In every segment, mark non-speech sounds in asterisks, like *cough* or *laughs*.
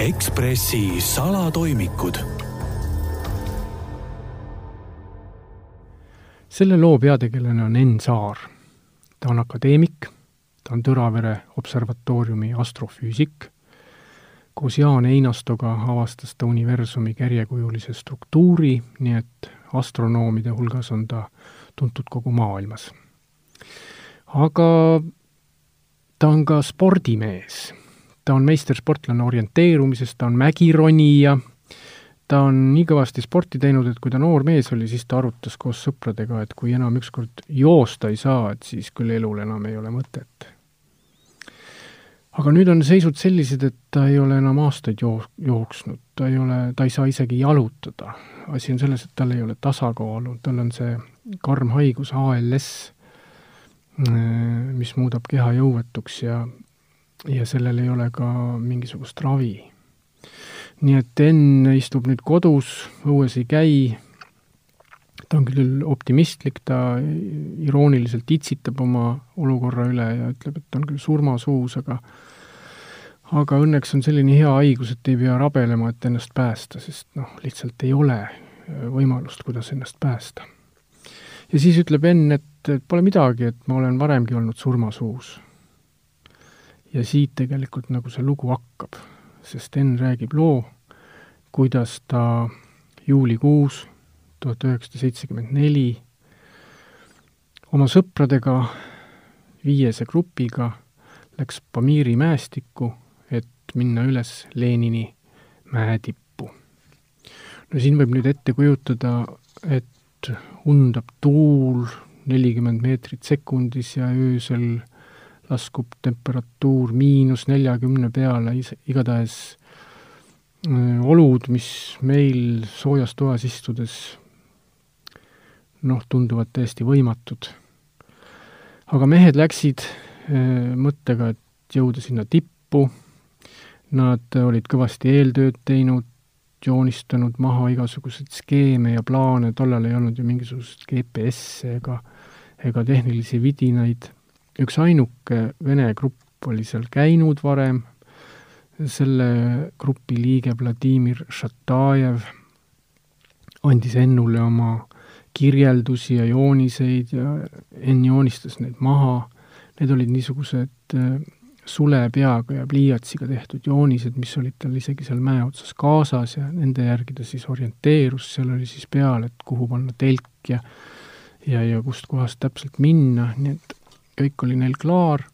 Ekspressi salatoimikud. selle loo peategelane on Enn Saar. ta on akadeemik, ta on Tõravere observatooriumi astrofüüsik, koos Jaan Einastoga avastas ta universumi kärjekujulise struktuuri, nii et astronoomide hulgas on ta tuntud kogu maailmas. aga ta on ka spordimees ta on meistersportlane orienteerumises, ta on mägironija, ta on nii kõvasti sporti teinud, et kui ta noor mees oli, siis ta arutas koos sõpradega, et kui enam ükskord joosta ei saa, et siis küll elul enam ei ole mõtet. aga nüüd on seisud sellised, et ta ei ole enam aastaid joo-, jooksnud, ta ei ole, ta ei saa isegi jalutada. asi on selles, et tal ei ole tasakaalu, tal on see karm haigus ALS, mis muudab keha jõuetuks ja ja sellel ei ole ka mingisugust ravi. nii et Enn istub nüüd kodus, õues ei käi, ta on küll optimistlik, ta irooniliselt itsitab oma olukorra üle ja ütleb, et on küll surmasuus, aga aga õnneks on selline hea haigus, et ei pea rabelema, et ennast päästa, sest noh, lihtsalt ei ole võimalust, kuidas ennast päästa. ja siis ütleb Enn, et pole midagi, et ma olen varemgi olnud surmasuus ja siit tegelikult nagu see lugu hakkab, sest Enn räägib loo, kuidas ta juulikuus tuhat üheksasada seitsekümmend neli oma sõpradega, viiese grupiga, läks Pamiri mäestikku, et minna üles Lenini mäetippu. no siin võib nüüd ette kujutada, et undab tuul nelikümmend meetrit sekundis ja öösel laskub temperatuur miinus neljakümne peale, igatahes äh, olud, mis meil soojas toas istudes noh, tunduvad täiesti võimatud. aga mehed läksid äh, mõttega, et jõuda sinna tippu, nad olid kõvasti eeltööd teinud, joonistanud maha igasuguseid skeeme ja plaane, tollal ei olnud ju mingisugust GPS-e ega, ega tehnilisi vidinaid üksainuke vene grupp oli seal käinud varem, selle grupi liige Vladimir Šatajev andis Ennule oma kirjeldusi ja jooniseid ja Enn joonistas need maha, need olid niisugused äh, sulepeaga ja pliiatsiga tehtud joonised, mis olid tal isegi seal mäe otsas kaasas ja nende järgi ta siis orienteerus, seal oli siis peal, et kuhu panna telk ja ja, ja kustkohast täpselt minna, nii et kõik oli neil klaar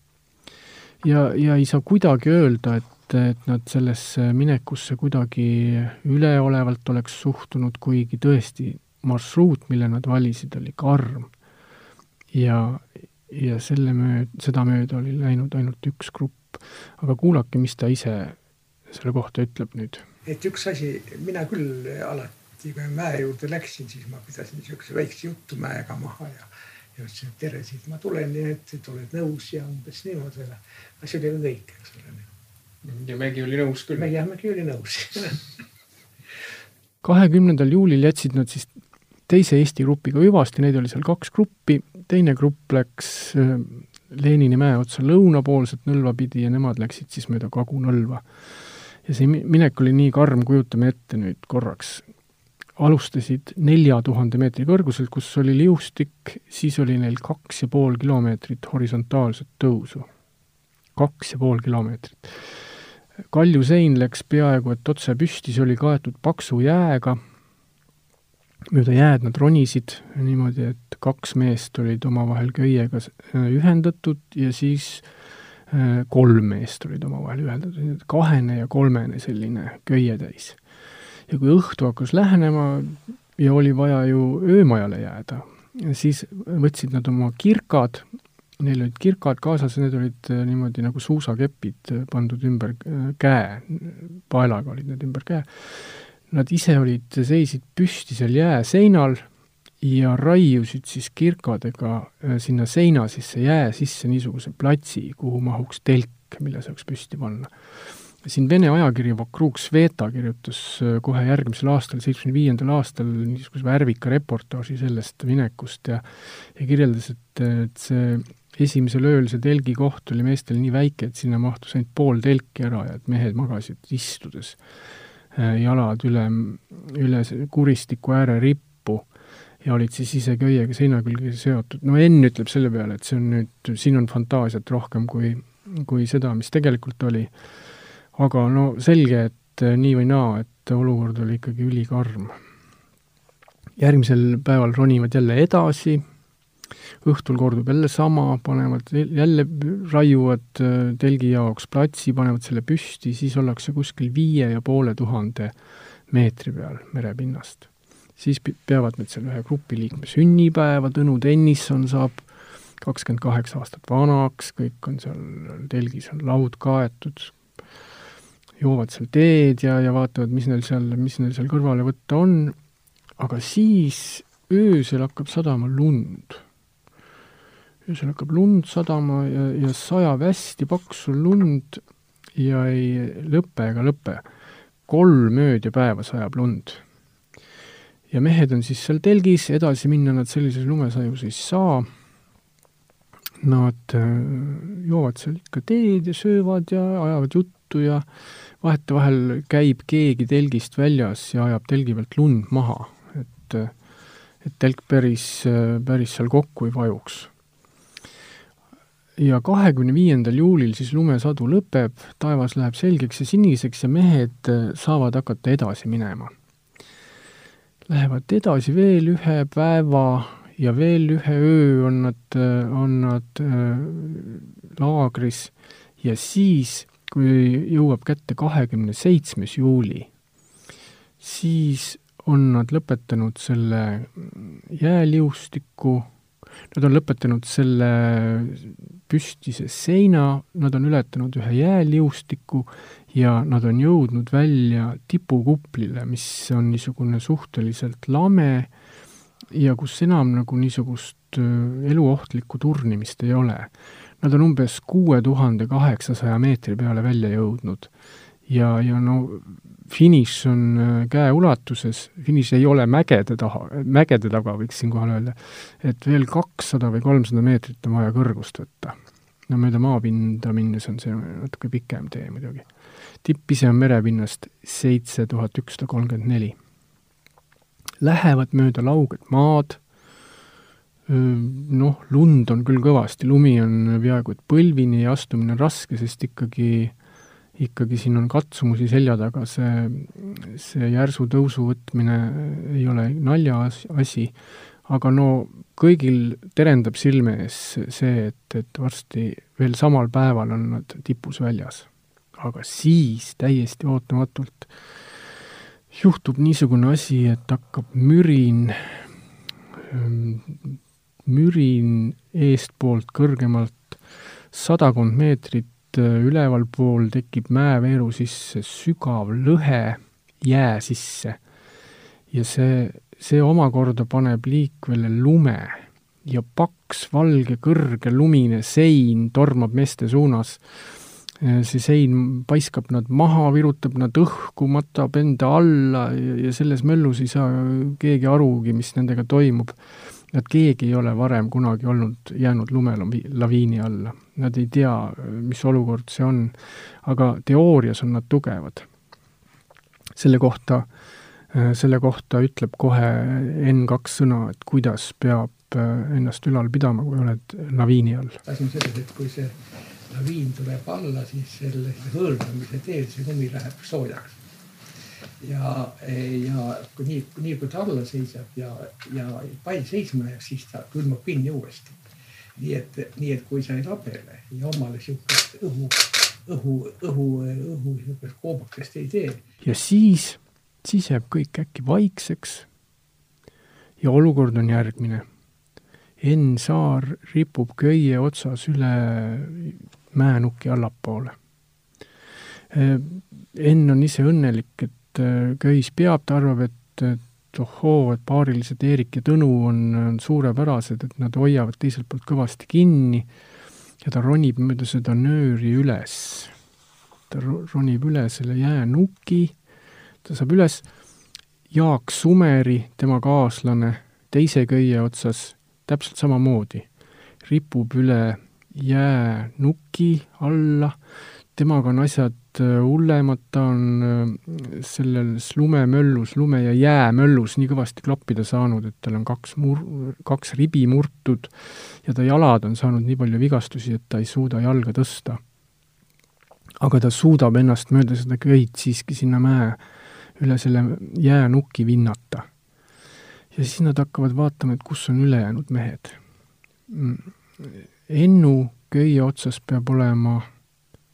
ja, ja ei saa kuidagi öelda, et, et nad sellesse minekusse kuidagi üleolevalt oleks suhtunud, kuigi tõesti marsruut, mille nad valisid, oli karm. ja, ja selle mööd-, sedamööda oli läinud ainult üks grupp. aga kuulake, mis ta ise selle kohta ütleb nüüd. et üks asi, mina küll alati, kui mäe juurde läksin, siis ma pidasin niisuguse väikse juttu mäega maha ja ja ütlesin, et tere, siit ma tulen, nii et, et oled nõus ja umbes niimoodi. aga see oli ka kõik, eks ole. ja Mägi oli nõus küll? Jah, Mägi oli nõus *laughs* kahekümnendal juulil jätsid nad siis teise Eesti grupiga hüvasti, neid oli seal kaks gruppi, teine grupp läks äh, Lenini mäe otsa lõunapoolset Nõlva pidi ja nemad läksid siis mööda Kagu-Nõlva. ja see minek oli nii karm, kujutame ette nüüd korraks, alustasid nelja tuhande meetri kõrguselt, kus oli liustik, siis oli neil kaks ja pool kilomeetrit horisontaalset tõusu. kaks ja pool kilomeetrit. kaljusein läks peaaegu et otse püsti, see oli kaetud paksu jääga, mööda jääd nad ronisid niimoodi, et kaks meest olid omavahel köiega ühendatud ja siis äh, kolm meest olid omavahel ühendatud, kahene ja kolmene selline köietäis ja kui õhtu hakkas lähenema ja oli vaja ju öömajale jääda, siis võtsid nad oma kirkad, neil olid kirkad kaasas ja need olid äh, niimoodi nagu suusakepid äh, pandud ümber äh, käe, paelaga olid need ümber käe. Nad ise olid, seisid püsti seal jääseinal ja raiusid siis kirkadega sinna seina sisse, jää sisse niisuguse platsi, kuhu mahuks telk, mille saaks püsti panna siin Vene ajakiri Vokrug Sveta kirjutas äh, kohe järgmisel aastal, seitsmekümne viiendal aastal niisuguse värvika reportaaži sellest minekust ja ja kirjeldas, et, et see esimesel ööl see telgi koht oli meestel nii väike, et sinna mahtus ainult pool telki ära ja et mehed magasid istudes, äh, jalad üle, üle kuristiku ääre rippu ja olid siis ise köiega seina külge seotud. no Enn ütleb selle peale, et see on nüüd, siin on fantaasiat rohkem kui, kui seda, mis tegelikult oli. Aga no selge, et äh, nii või naa, et olukord oli ikkagi ülikarm. järgmisel päeval ronivad jälle edasi õhtul kordub jälle sama, panevad jälle, raiuvad äh, telgi jaoks platsi, panevad selle püsti, siis ollakse kuskil viie ja poole tuhande meetri peal merepinnast. siis peavad nad seal ühe grupiliikme sünnipäeva, Tõnu Tõnisson saab kakskümmend kaheksa aastat vanaks, kõik on seal, telgis on laud kaetud, joovad seal teed ja, ja vaatavad, mis neil seal, mis neil seal kõrvale võtta on, aga siis öösel hakkab sadama lund öösel hakkab lund sadama ja, ja sajab hästi paksu lund ja ei lõpe ega lõpe. kolm ööd ja päeva sajab lund. ja mehed on siis seal telgis, edasi minna nad sellises lumesajus ei saa. Nad äh, joovad seal ikka teed ja söövad ja ajavad juttu ja vahetevahel käib keegi telgist väljas ja ajab telgi pealt lund maha, et et telk päris, päris seal kokku ei vajuks ja kahekümne viiendal juulil siis lumesadu lõpeb, taevas läheb selgeks ja siniseks ja mehed saavad hakata edasi minema. Lähevad edasi veel ühe päeva ja veel ühe öö on nad, on nad äh, laagris ja siis, kui jõuab kätte kahekümne seitsmes juuli, siis on nad lõpetanud selle jääliustiku Nad on lõpetanud selle püstise seina, nad on ületanud ühe jääliustiku ja nad on jõudnud välja tipukuplile, mis on niisugune suhteliselt lame ja kus enam nagu niisugust äh, eluohtlikku turnimist ei ole. Nad on umbes kuue tuhande kaheksasaja meetri peale välja jõudnud ja, ja no finiš on äh, käeulatuses, finiš ei ole mägede taha, mägede taga, võiks siinkohal öelda, et veel kakssada või kolmsada meetrit on vaja kõrgust võtta. no mööda maapinda minnes on see natuke pikem tee muidugi. tipp ise on merepinnast seitse tuhat ükssada kolmkümmend neli. Lähevad mööda lauget maad, noh, lund on küll kõvasti, lumi on peaaegu et põlvini ja astumine on raske, sest ikkagi ikkagi siin on katsumusi selja taga, see, see järsu tõusu võtmine ei ole naljaasi, aga no kõigil terendab silme ees see, et, et varsti veel samal päeval on nad tipus väljas. aga siis täiesti ootamatult juhtub niisugune asi, et hakkab mürin, mürin eestpoolt kõrgemalt sadakond meetrit Äh, ülevalpool tekib mäeveeru sisse sügav lõhe jää sisse ja see, see omakorda paneb liikvele lume ja paks valge kõrge lumine sein tormab meeste suunas. Äh, see sein paiskab nad maha, virutab nad õhku, matab enda alla ja, selles möllus ei saa keegi arugi, mis nendega toimub Nad keegi ei ole varem kunagi olnud, jäänud lumelaviini alla. Nad ei tea, mis olukord see on, aga teoorias on nad tugevad. selle kohta, selle kohta ütleb kohe N2 sõna, et kuidas peab ennast ülal pidama, kui oled laviini all. asi on selles, et kui see laviin tuleb alla, siis selle hõõrdamise teel see lumi läheb soojaks ja, ja kui nii, nii kui ta alla seisab ja, ja pall seisma jääb, siis ta külmub kinni uuesti. nii et, nii et kui sa ei labele ja omale sihukest õhu, õhu, õhu, õhu sihukest koobakest ei tee. ja siis, siis jääb kõik äkki vaikseks. ja olukord on järgmine. Enn Saar ripub köie otsas üle mäenuki allapoole. Enn on ise õnnelik, et köis peab, ta arvab, et, et ohoo, et paarilised Eerik ja Tõnu on, on suurepärased, et nad hoiavad teiselt poolt kõvasti kinni ja ta ronib mööda seda nööri üles. ta ronib üle selle jäänuki, ta saab üles, Jaak Sumeri, tema kaaslane, teise köie otsas täpselt samamoodi, ripub üle jäänuki alla, temaga on asjad äh, hullemad, ta on äh, selles lumemöllus, lume- ja jäämöllus nii kõvasti klappida saanud, et tal on kaks mur-, kaks ribi murtud ja ta jalad on saanud nii palju vigastusi, et ta ei suuda jalga tõsta. aga ta suudab ennast mööda seda köid siiski sinna mäe üle selle jäänuki vinnata. ja siis nad hakkavad vaatama, et kus on ülejäänud mehed. Mm, Ennu köie otsas peab olema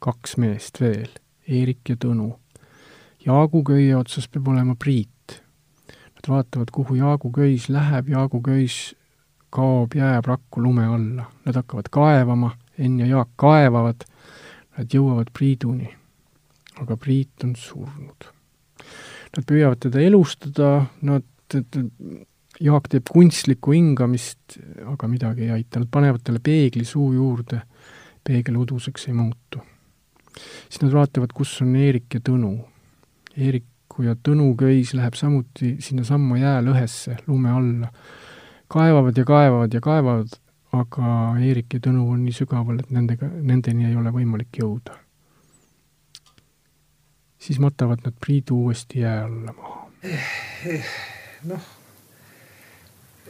kaks meest veel, Eerik ja Tõnu. Jaagu köie otsas peab olema Priit. Nad vaatavad, kuhu Jaagu köis läheb, Jaagu köis kaob, jääb rakku lume alla. Nad hakkavad kaevama, Enn ja Jaak kaevavad, nad jõuavad Priiduni. aga Priit on surnud. Nad püüavad teda elustada, nad, Jaak teeb kunstlikku hingamist, aga midagi ei aita, nad panevad talle peegli suu juurde, peegel uduseks ei muutu siis nad vaatavad, kus on Eerik ja Tõnu. Eeriku ja Tõnu köis läheb samuti sinnasamma jäälõhesse, lume alla. kaevavad ja kaevavad ja kaevavad, aga Eerik ja Tõnu on nii sügaval, et nendega, nendeni ei ole võimalik jõuda. siis matavad nad Priidu uuesti jää alla maha eh,. Eh, noh,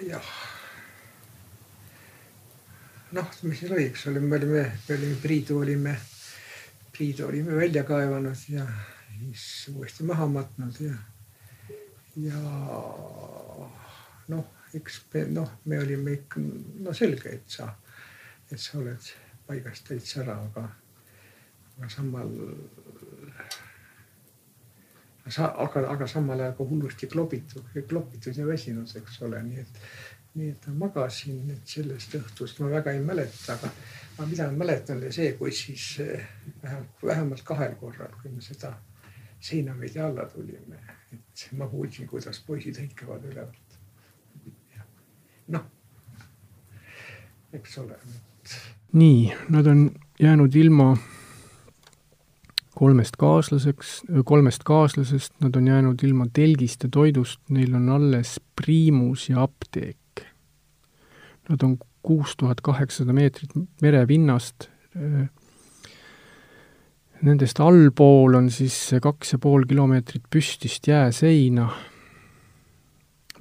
jah noh, mis seal oli, eks ole, me olime, me olime, Priidu olime Priidu olime välja kaevanud ja siis uuesti maha matnud ja, ja noh, eks me noh, me olime ikka no selge, et sa, et sa oled paigast täitsa ära, aga, aga samal sa, aga, aga samal ajal ka hullusti klopitud, klopitud ja väsinud, eks ole, nii et, nii et ma magasin sellest õhtust, ma väga ei mäleta, aga aga mida ma mäletan, oli see, kui siis eh, vähemalt, vähemalt kahel korral, kui me seda seinamäedi alla tulime, et ma kuulsin, kuidas poisid hõikavad ülevalt. noh, eks ole. nii, nad on jäänud ilma kolmest kaaslaseks, kolmest kaaslasest, nad on jäänud ilma telgist ja toidust, neil on alles priimus ja apteek. Nad on kuus tuhat kaheksasada meetrit merepinnast. Nendest allpool on siis kaks ja pool kilomeetrit püstist jääseina,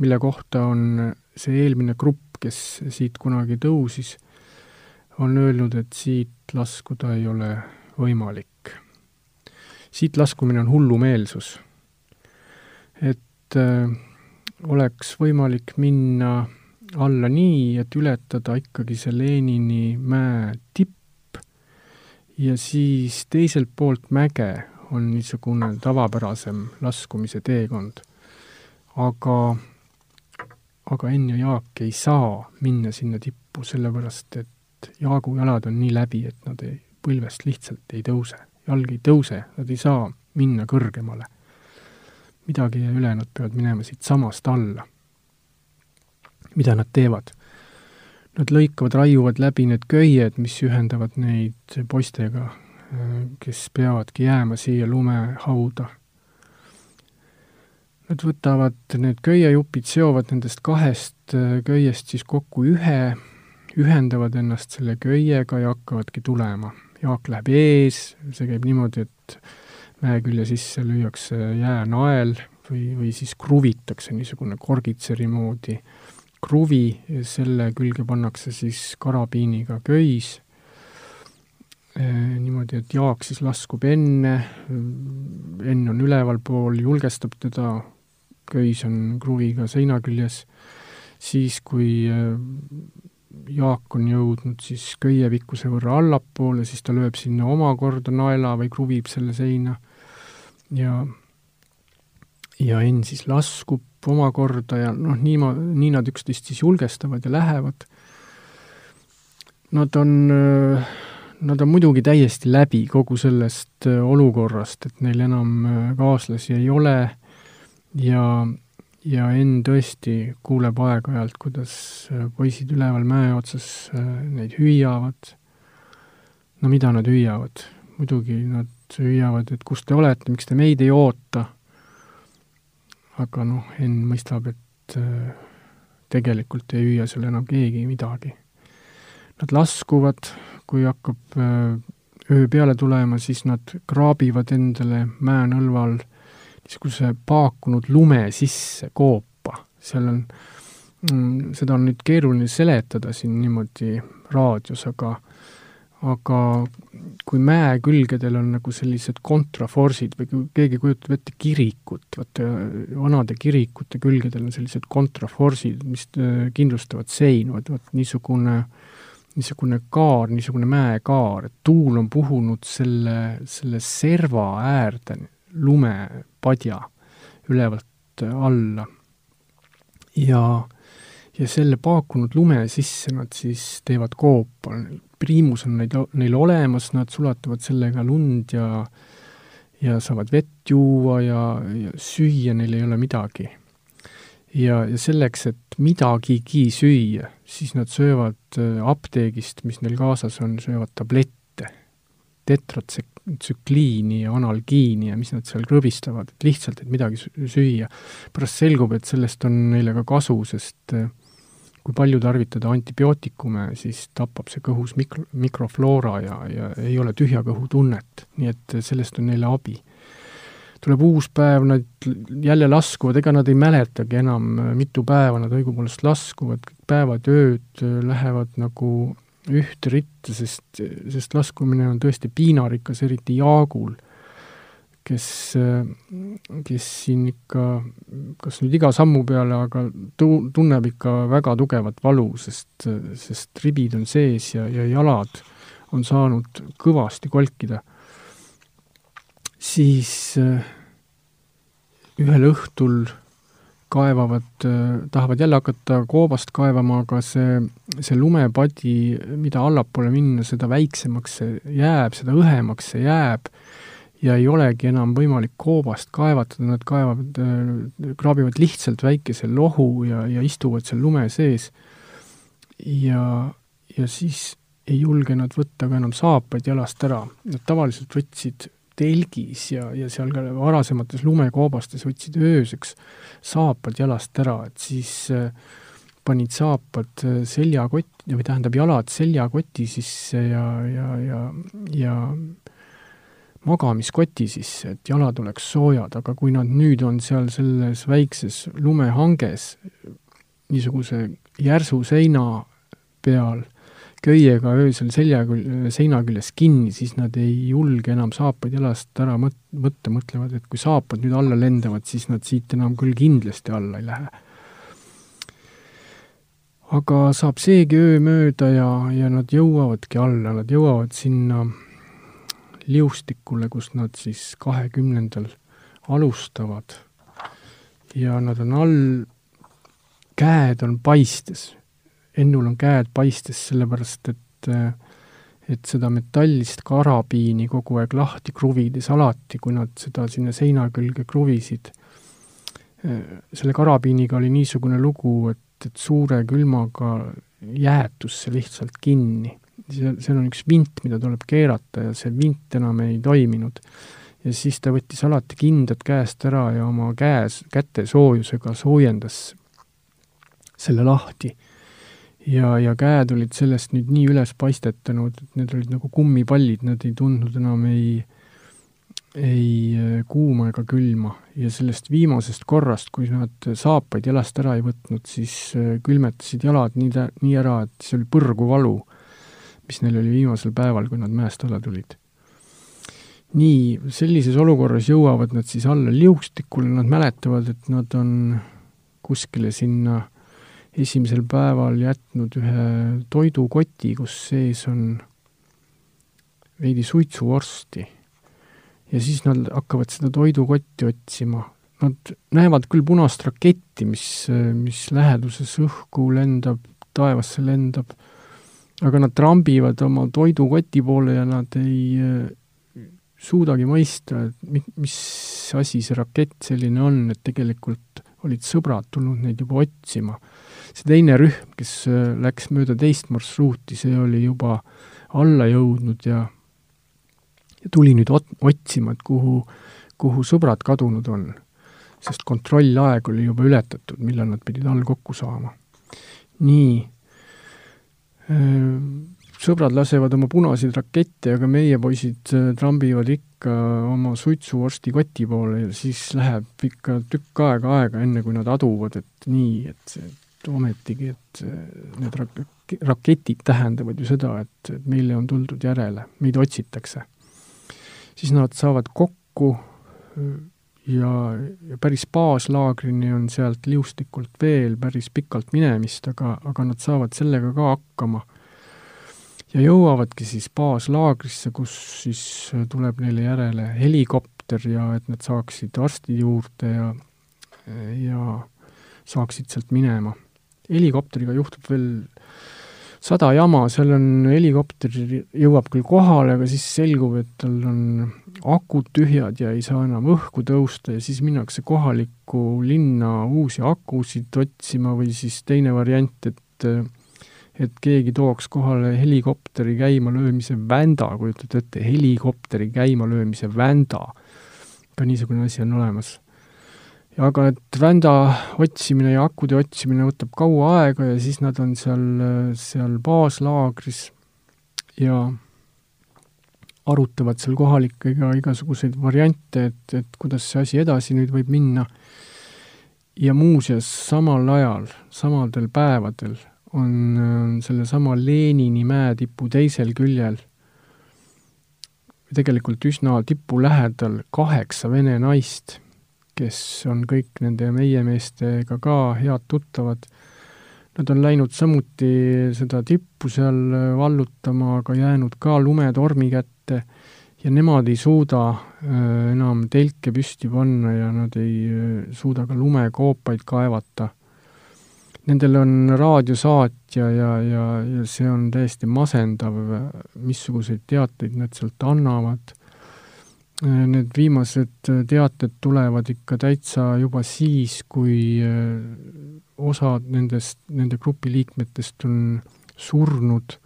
mille kohta on see eelmine grupp, kes siit kunagi tõusis, on öelnud, et siit laskuda ei ole võimalik. siit laskumine on hullumeelsus. et äh, oleks võimalik minna alla nii, et ületada ikkagi see Lenini mäe tipp ja siis teiselt poolt mäge on niisugune tavapärasem laskumise teekond. aga, aga Enn ja Jaak ei saa minna sinna tippu, sellepärast et Jaagu jalad on nii läbi, et nad ei, põlvest lihtsalt ei tõuse. jalg ei tõuse, nad ei saa minna kõrgemale. midagi ei jää üle, nad peavad minema siitsamast alla mida nad teevad? Nad lõikavad, raiuvad läbi need köied, mis ühendavad neid poistega, kes peavadki jääma siia lumehauda. Nad võtavad need köiejupid, seovad nendest kahest köiest siis kokku ühe, ühendavad ennast selle köiega ja hakkavadki tulema. Jaak läheb ees, see käib niimoodi, et mäe külje sisse lüüakse jäänael või, või siis kruvitakse niisugune korgitseri moodi kruvi, selle külge pannakse siis karabiiniga köis, niimoodi, et Jaak siis laskub enne, Enn on ülevalpool, julgestab teda, köis on kruviga seina küljes, siis kui Jaak on jõudnud siis köie pikkuse võrra allapoole, siis ta lööb sinna omakorda naela või kruvib selle seina. Ja ja Enn siis laskub omakorda ja noh, niima-, nii nad üksteist siis julgestavad ja lähevad. Nad on, nad on muidugi täiesti läbi kogu sellest olukorrast, et neil enam kaaslasi ei ole ja, ja Enn tõesti kuuleb aeg-ajalt, kuidas poisid üleval mäe otsas neid hüüavad. no mida nad hüüavad? muidugi nad hüüavad, et kus te olete, miks te meid ei oota, aga noh, Henn mõistab, et äh, tegelikult ei hüüa seal enam keegi midagi. Nad laskuvad, kui hakkab äh, öö peale tulema, siis nad kraabivad endale mäenõlval niisuguse paakunud lume sisse koopa, seal on mm,, seda on nüüd keeruline seletada siin niimoodi raadios, aga aga kui mäe külgedel on nagu sellised kontraforsid või keegi kujutab ette kirikut, vaata vanade kirikute külgedel on sellised kontraforsid, mis äh, kindlustavad seinu, et vot niisugune, niisugune kaar, niisugune mäekaar, et tuul on puhunud selle, selle serva äärde lumepadja ülevalt alla. ja, ja selle paakunud lume sisse nad siis teevad koopa, priimus on neil, neil olemas, nad sulatavad sellega lund ja ja saavad vett juua ja, ja süüa neil ei ole midagi. ja, ja selleks, et midagigi süüa, siis nad söövad äh, apteegist, mis neil kaasas on, söövad tablette, tetratsükliini ja analgiini ja mis nad seal krõbistavad, et lihtsalt, et midagi süüa. pärast selgub, et sellest on neile ka kasu, sest äh, kui palju tarvitada antibiootikume, siis tapab see kõhus mikro, mikrofloora ja, ja ei ole tühja kõhu tunnet, nii et sellest on neile abi. tuleb uus päev, nad jälle laskuvad, ega nad ei mäletagi enam, mitu päeva nad õigupoolest laskuvad, kõik päevad, ööd lähevad nagu ühte ritta, sest, sest laskumine on tõesti piinarikas, eriti jaagul kes, kes siin ikka, kas nüüd iga sammu peale, aga tu-, tunneb ikka väga tugevat valu, sest, sest ribid on sees ja, ja jalad on saanud kõvasti kolkida, siis ühel õhtul kaevavad, tahavad jälle hakata koobast kaevama, aga see, see lumepadi, mida allapoole minna, seda väiksemaks see jääb, seda õhemaks see jääb ja ei olegi enam võimalik koobast kaevatada, nad kaevavad, äh, kraabivad lihtsalt väikese lohu ja, ja istuvad seal lume sees. ja, ja siis ei julge nad võtta ka enam saapaid jalast ära, nad tavaliselt võtsid telgis ja, ja seal ka varasemates lumekoobastes võtsid ööseks saapad jalast ära, et siis äh, panid saapad äh, seljakott, või tähendab, jalad seljakoti sisse ja, ja, ja, ja magamiskoti sisse, et jalad oleks soojad, aga kui nad nüüd on seal selles väikses lumehanges niisuguse järsu seina peal köiega öösel selja küll, seina küljes kinni, siis nad ei julge enam saapaid jalast ära mõt-, võtta, mõtlevad, et kui saapad nüüd alla lendavad, siis nad siit enam küll kindlasti alla ei lähe. aga saab seegi öö mööda ja, ja nad jõuavadki alla, nad jõuavad sinna liustikule, kus nad siis kahekümnendal alustavad. ja nad on all, käed on paistes. Ennul on käed paistes, sellepärast et et seda metallist karabiini kogu aeg lahti kruvides alati, kui nad seda sinna seina külge kruvisid, selle karabiiniga oli niisugune lugu, et, et suure külmaga jäätus see lihtsalt kinni seal, seal on üks vint, mida tuleb keerata ja see vint enam ei toiminud. ja siis ta võttis alati kindad käest ära ja oma käes, käte soojusega soojendas selle lahti. ja, ja käed olid sellest nüüd nii üles paistetanud, et need olid nagu kummipallid, nad ei tundnud enam ei, ei äh, kuuma ega külma ja sellest viimasest korrast, kui nad saapaid jalast ära ei võtnud, siis äh, külmetasid jalad nii tä-, nii ära, et see oli põrgu valu mis neil oli viimasel päeval, kui nad mäest alla tulid. nii, sellises olukorras jõuavad nad siis alla liustikule, nad mäletavad, et nad on kuskile sinna esimesel päeval jätnud ühe toidukoti, kus sees on veidi suitsuvorsti. ja siis nad hakkavad seda toidukotti otsima. Nad näevad küll punast raketti, mis, mis läheduses õhku lendab, taevasse lendab aga nad trambivad oma toidukoti poole ja nad ei äh, suudagi mõista, et mi-, mis asi see rakett selline on, et tegelikult olid sõbrad tulnud neid juba otsima. see teine rühm, kes äh, läks mööda teist marsruuti, see oli juba alla jõudnud ja ja tuli nüüd ot-, otsima, et kuhu, kuhu sõbrad kadunud on. sest kontrollaeg oli juba ületatud, millal nad pidid all kokku saama. nii, sõbrad lasevad oma punaseid rakette, aga meie poisid trambivad ikka oma suitsuvorsti koti poole ja siis läheb ikka tükk aega aega, enne kui nad aduvad, et nii, et et ometigi, et need rak-, raketid tähendavad ju seda, et, et meile on tuldud järele, meid otsitakse. siis nad saavad kokku ja, päris baaslaagrini on sealt liustikult veel päris pikalt minemist, aga, aga nad saavad sellega ka hakkama. ja jõuavadki siis baaslaagrisse, kus siis tuleb neile järele helikopter ja et nad saaksid arsti juurde ja, ja saaksid sealt minema. helikopteriga juhtub veel sada jama, seal on helikopter, jõuab küll kohale, aga siis selgub, et tal on akud tühjad ja ei saa enam õhku tõusta ja siis minnakse kohalikku linna uusi akusid otsima või siis teine variant, et et keegi tooks kohale helikopteri käimalöömise vända, kujutate ette, helikopteri käimalöömise vända. ka niisugune asi on olemas aga et vända otsimine ja akude otsimine võtab kaua aega ja siis nad on seal, seal baaslaagris ja arutavad seal kohalikega igasuguseid variante, et, et kuidas see asi edasi nüüd võib minna. ja muuseas, samal ajal, samadel päevadel on, sellesama Lenini mäetipu teisel küljel tegelikult üsna tipu lähedal kaheksa vene naist kes on kõik nende meie meestega ka head tuttavad, nad on läinud samuti seda tippu seal vallutama, aga jäänud ka lumetormi kätte ja nemad ei suuda äh, enam telke püsti panna ja nad ei äh, suuda ka lumekoopaid kaevata. Nendel on raadiosaatja ja, ja, ja see on täiesti masendav, missuguseid teateid nad sealt annavad Äh, need viimased äh, teated tulevad ikka täitsa juba siis, kui äh, osad nendest, nende grupi liikmetest on surnud.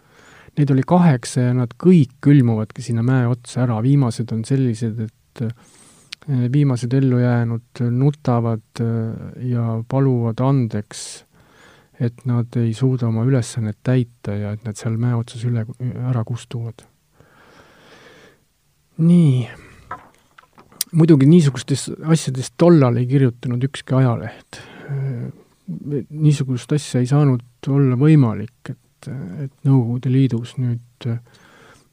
Neid oli kaheksa ja nad kõik külmuvadki sinna mäe otsa ära, viimased on sellised, et viimased ellujäänud nutavad ja paluvad andeks, et nad ei suuda oma ülesannet täita ja et nad seal mäe otsas üle, ära kustuvad. nii muidugi niisugustest asjadest tollal ei kirjutanud ükski ajaleht. niisugust asja ei saanud olla võimalik, et, et Nõukogude Liidus nüüd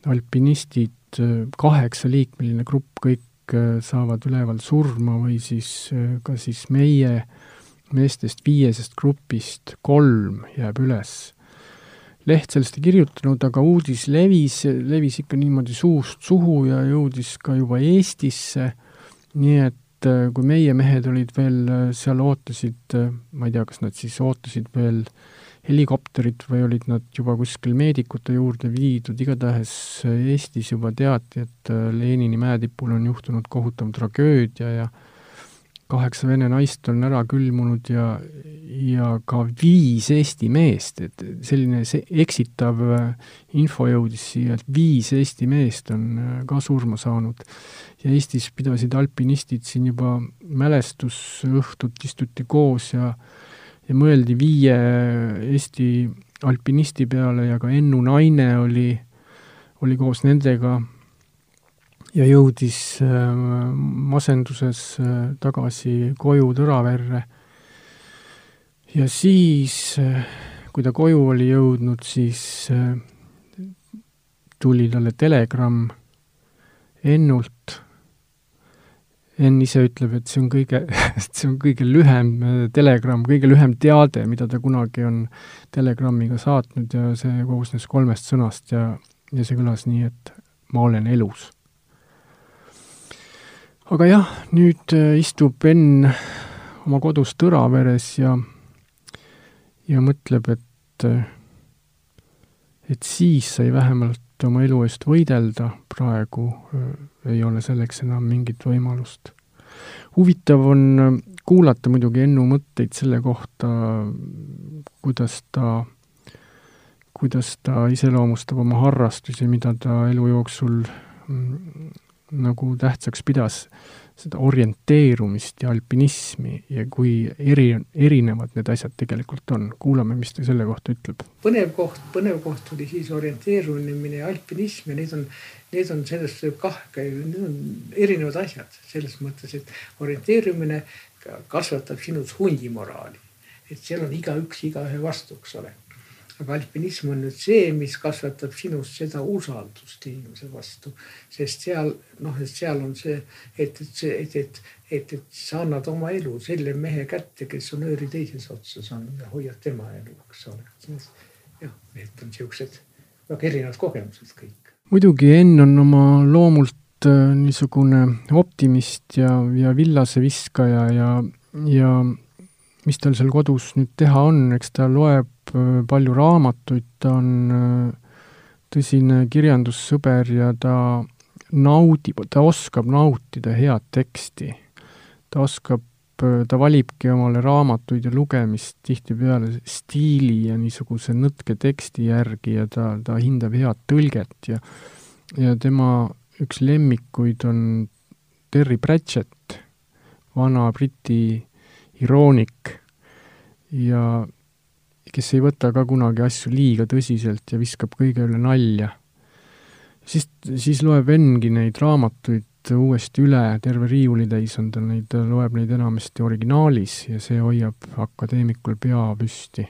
alpinistid, kaheksaliikmeline grupp, kõik saavad üleval surma või siis ka siis meie meestest viiesest grupist kolm jääb üles leht sellest ei kirjutanud, aga uudis levis, levis ikka niimoodi suust suhu ja jõudis ka juba Eestisse. Nii et äh, kui meie mehed olid veel äh, seal, ootasid, äh, ma ei tea, kas nad siis ootasid veel helikopterit või olid nad juba kuskil meedikute juurde viidud, igatahes Eestis juba teati, et Lenini mäetipul on juhtunud kohutav tragöödia ja kaheksa vene naist on ära külmunud ja, ja ka viis Eesti meest, et selline see eksitav info jõudis siia, et viis Eesti meest on ka surma saanud. Ja Eestis pidasid alpinistid siin juba mälestusõhtut, istuti koos ja ja mõeldi viie Eesti alpinisti peale ja ka Ennu naine oli, oli koos nendega ja jõudis äh, masenduses äh, tagasi koju Tõraverre. ja siis, äh, kui ta koju oli jõudnud, siis tuli talle telegramm Ennult Enn ise ütleb, et see on kõige, *laughs* see on kõige lühem telegramm, kõige lühem teade, mida ta kunagi on telegrammiga saatnud ja see koosnes kolmest sõnast ja, ja see kõlas nii, et ma olen elus. Aga jah, nüüd äh, istub Enn oma kodus Tõraveres ja, ja mõtleb, et, äh, et siis sai vähemalt oma elu eest võidelda, praegu ei ole selleks enam mingit võimalust. huvitav on kuulata muidugi Ennu mõtteid selle kohta, kuidas ta, kuidas ta iseloomustab oma harrastusi, mida ta elu jooksul mm, nagu tähtsaks pidas seda orienteerumist ja alpinismi ja kui eri, erinevad need asjad tegelikult on. kuulame, mis ta selle kohta ütleb. põnev koht, põnev koht oli siis orienteerumine ja alpinism ja need on, need on sellest kah, need on erinevad asjad selles mõttes, et orienteerumine kasvatab sinus hundimoraali. et seal on igaüks igaühe vastu, eks ole alpinism on nüüd see, mis kasvatab sinust seda usaldust inimese vastu, sest seal noh, et seal on see, et, et see, et, et, et, et sa annad oma elu selle mehe kätte, kes on ööri teises otsas on ja hoiad tema elu, eks ole. jah, need on siuksed väga erinevad kogemused kõik. muidugi Enn on oma loomult äh, niisugune optimist ja, ja villaseviskaja ja, ja mis tal seal kodus nüüd teha on, eks ta loeb palju raamatuid, ta on äh, tõsine kirjandussõber ja ta naudib, ta oskab nautida head teksti. ta oskab, äh, ta valibki omale raamatuid ja lugemist tihtipeale stiili ja niisuguse nõtke teksti järgi ja ta, ta hindab head tõlget ja ja tema üks lemmikuid on Terry Pratchett, vana Briti iroonik ja kes ei võta ka kunagi asju liiga tõsiselt ja viskab kõige üle nalja. siis, siis loeb Engi neid raamatuid uuesti üle, terve riiulitäis on tal neid, ta loeb neid enamasti originaalis ja see hoiab akadeemikul pea püsti.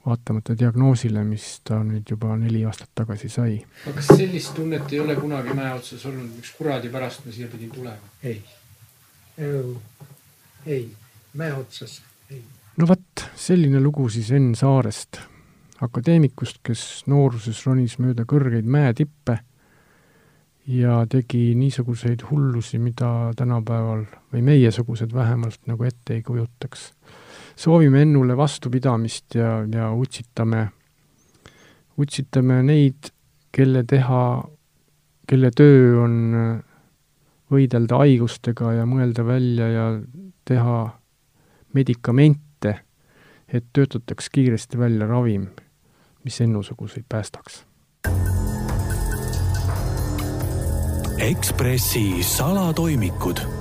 vaatamata diagnoosile, mis ta nüüd juba neli aastat tagasi sai. aga kas sellist tunnet ei ole kunagi mäe otsas olnud, miks kuradi pärast ma siia pidin tulema? ei, ei, mäe otsas, ei no vot, selline lugu siis Enn Saarest, akadeemikust, kes nooruses ronis mööda kõrgeid mäetippe ja tegi niisuguseid hullusi, mida tänapäeval või meiesugused vähemalt nagu ette ei kujutaks. soovime Ennule vastupidamist ja, ja utsitame, utsitame neid, kelle teha, kelle töö on võidelda haigustega ja mõelda välja ja teha medikamente, et töötataks kiiresti välja ravim, mis ennusuguseid päästaks. Ekspressi salatoimikud